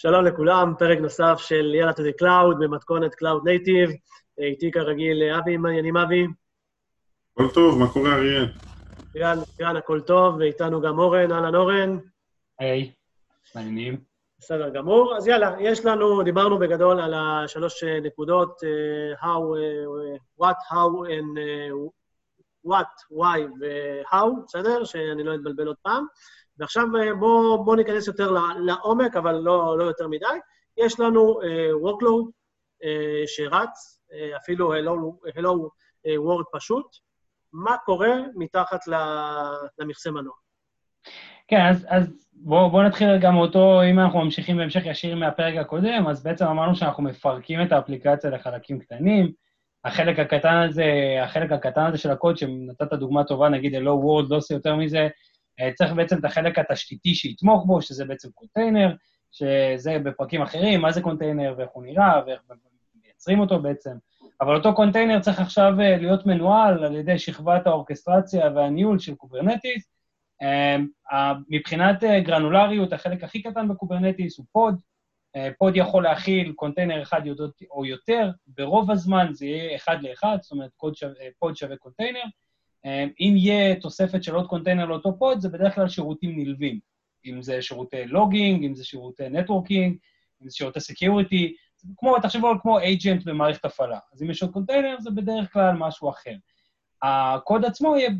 שלום לכולם, פרק נוסף של יאללה to the cloud במתכונת Cloud Native. איתי כרגיל אבי, מה העניינים אבי? הכל טוב, מה קורה אריאל? מצוין, מצוין, הכל טוב, ואיתנו גם אורן, אהלן אורן. היי, מעניינים. בסדר גמור. אז יאללה, יש לנו, דיברנו בגדול על השלוש נקודות, uh, how, uh, what, how and uh, what, why ו-how, בסדר? שאני לא אתבלבל עוד פעם. ועכשיו בואו בוא ניכנס יותר לעומק, אבל לא, לא יותר מדי. יש לנו uh, workload uh, שרץ, uh, אפילו hello, hello word פשוט. מה קורה מתחת למכסה מנוע? כן, אז, אז בואו בוא נתחיל גם אותו, אם אנחנו ממשיכים בהמשך ישיר מהפרק הקודם, אז בעצם אמרנו שאנחנו מפרקים את האפליקציה לחלקים קטנים. החלק הקטן הזה, החלק הקטן הזה של הקוד, שנתת דוגמה טובה, נגיד ה-Low World, לא עושה יותר מזה, אה, צריך בעצם את החלק התשתיתי שיתמוך בו, שזה בעצם קונטיינר, שזה בפרקים אחרים, מה זה קונטיינר ואיך הוא נראה ואיך מייצרים אותו בעצם. אבל אותו קונטיינר צריך עכשיו אה, להיות מנוהל על ידי שכבת האורכסטרציה והניהול של Kubernetes. אה, מבחינת גרנולריות, החלק הכי קטן ב Kubernetes הוא pod. pod יכול להכיל קונטיינר אחד או יותר, ברוב הזמן זה יהיה אחד לאחד, זאת אומרת pod שווה קונטיינר. אמ, אם יהיה תוספת של עוד קונטיינר לאותו pod, זה בדרך כלל שירותים נלווים. אם זה שירותי logging, אם זה שירותי networking, אם זה שירותי security, כמו, תחשבו על כמו agent במערכת הפעלה. אז אם יש עוד קונטיינר, זה בדרך כלל משהו אחר. הקוד עצמו יהיה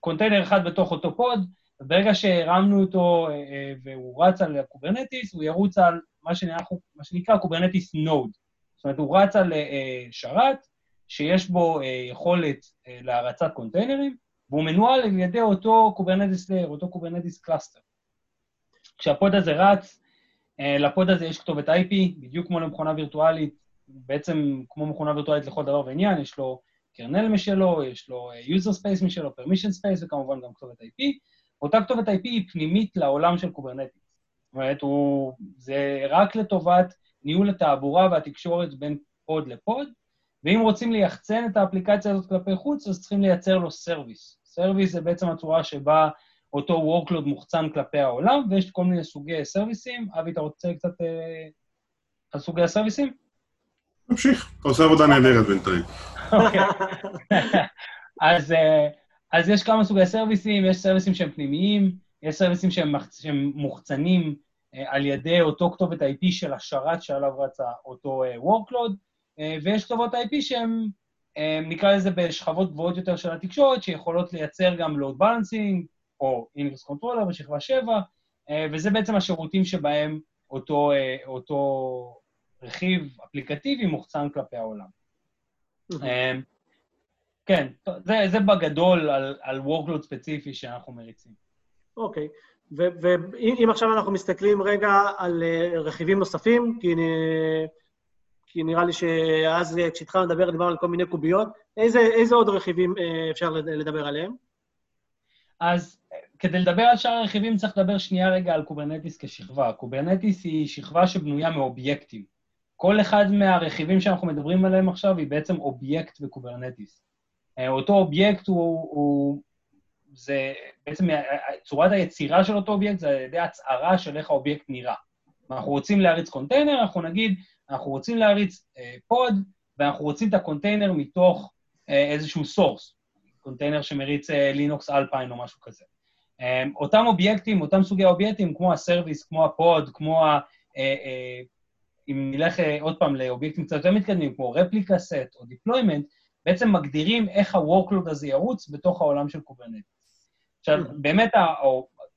קונטיינר אחד בתוך אותו pod, וברגע שהרמנו אותו אה, אה, והוא רץ על Kubernetes, הוא ירוץ על מה שנקרא, מה שנקרא Kubernetes node. זאת אומרת, הוא רץ על אה, שרת, שיש בו אה, יכולת אה, להרצת קונטיינרים, והוא מנוהל על ידי אותו Kubernetes layer, אותו Kubernetes cluster. כשה pod הזה רץ, אה, ל pod הזה יש כתובת IP, בדיוק כמו למכונה וירטואלית, בעצם כמו מכונה וירטואלית לכל דבר ועניין, יש לו kernel משלו, יש לו user space משלו, permission space וכמובן גם כתובת IP. אותה כתובת IP היא פנימית לעולם של Kubernetes. זאת אומרת, הוא, זה רק לטובת ניהול התעבורה והתקשורת בין pod ל pod, ואם רוצים ליחצן את האפליקציה הזאת כלפי חוץ, אז צריכים לייצר לו service. service זה בעצם הצורה שבה אותו workload מוחצן כלפי העולם, ויש כל מיני סוגי service ים. אבי, אתה רוצה קצת אה, על סוגי ה service ים? תמשיך, אתה עושה עבודה נהדרת בינתיים. אוקיי. אז, אה, אז יש כמה סוגי service ים, יש service ים שהם פנימיים, יש service ים שהם, שהם מוחצנים אה, על ידי אותו כתובת IP של השרת שעליו רצה אותו אה, workload, ויש כתובות IP שהן, אה, נקרא לזה בשכבות גבוהות יותר של התקשורת, שיכולות לייצר גם load balancing, או ingress controller בשכבה 7, אה, וזה בעצם השירותים שבהם אותו, אותו רכיב אפליקטיבי מוחצן כלפי העולם. כן, זה, זה בגדול על, על workload ספציפי שאנחנו מריצים. אוקיי, okay. ואם עכשיו אנחנו מסתכלים רגע על רכיבים נוספים, כי כי נראה לי שאז כשהתחלנו לדבר, דיברנו על כל מיני קוביות. איזה, איזה עוד רכיבים אה, אפשר לדבר עליהם? אז כדי לדבר על שאר הרכיבים צריך לדבר שנייה רגע על Kubernetes כשכבה. Kubernetes היא שכבה שבנויה מאובייקטים. כל אחד מהרכיבים שאנחנו מדברים עליהם עכשיו היא בעצם אובייקט ב Kubernetes. אה, אותו אובייקט הוא, הוא... זה בעצם צורת היצירה של אותו אובייקט זה על ידי הצהרה של איך האובייקט נראה. אנחנו רוצים להריץ קונטיינר, אנחנו נגיד, אנחנו רוצים להריץ אה, pod, ואנחנו רוצים את הקונטיינר מתוך אה, איזשהו source, container שמריץ אה, Linux Alpine או משהו כזה. אה, אותם אובייקטים, אותם סוגי אובייקטים, כמו ה service, כמו ה pod, כמו ה... אה, אה, אם נלך אה, עוד פעם לאובייקטים קצת יותר מתקדמים, כמו replica set או deployment, בעצם מגדירים איך ה-workload הזה ירוץ בתוך העולם של Kubernetes. עכשיו, באמת,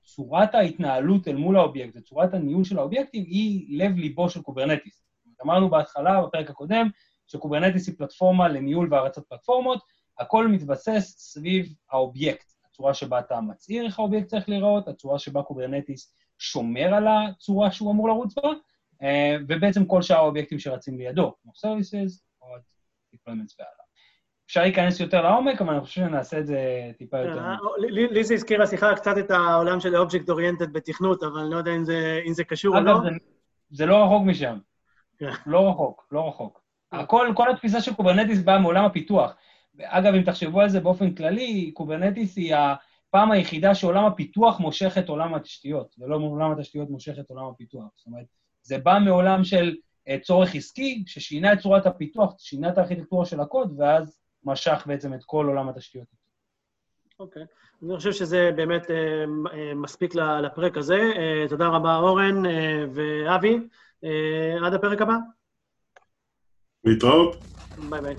צורת ההתנהלות אל מול האובייקט וצורת הניהול של האובייקטים היא לב-ליבו של Kubernetes. אמרנו בהתחלה, בפרק הקודם, ש Kubernetes היא פלטפורמה לניהול והרצת פלטפורמות, הכל מתבסס סביב האובייקט, הצורה שבה אתה מצהיר איך האובייקט צריך להיראות, הצורה שבה Kubernetes שומר על הצורה שהוא אמור לרוץ בה, אה, ובעצם כל שאר האובייקטים שרצים לידו, כמו Services, או Deployments והלאה. אפשר להיכנס יותר לעומק, אבל אני חושב שנעשה את זה טיפה יותר. אה, לי זה הזכיר השיחה קצת את העולם של object oriented בתכנות, אבל אני לא יודע אם זה קשור או לא. אגב, זה לא רחוק משם. כן. לא רחוק, לא רחוק. הכל, כל התפיסה של Kubernetes באה מעולם הפיתוח. אגב, אם תחשבו על זה באופן כללי, Kubernetes היא הפעם היחידה שעולם הפיתוח מושך את עולם התשתיות, ולא עולם התשתיות מושך את עולם הפיתוח. זאת אומרת, זה בא מעולם של אה, צורך עסקי, ששינה את צורת הפיתוח, שינה את הארכיטקטורה של הקוד, ואז משך בעצם את כל עולם התשתיות. אוקיי. Okay. אני חושב שזה באמת אה, אה, מספיק לפרק הזה. אה, תודה רבה, אורן אה, ואבי. אה, עד הפרק הבא. להתראות. ביי ביי.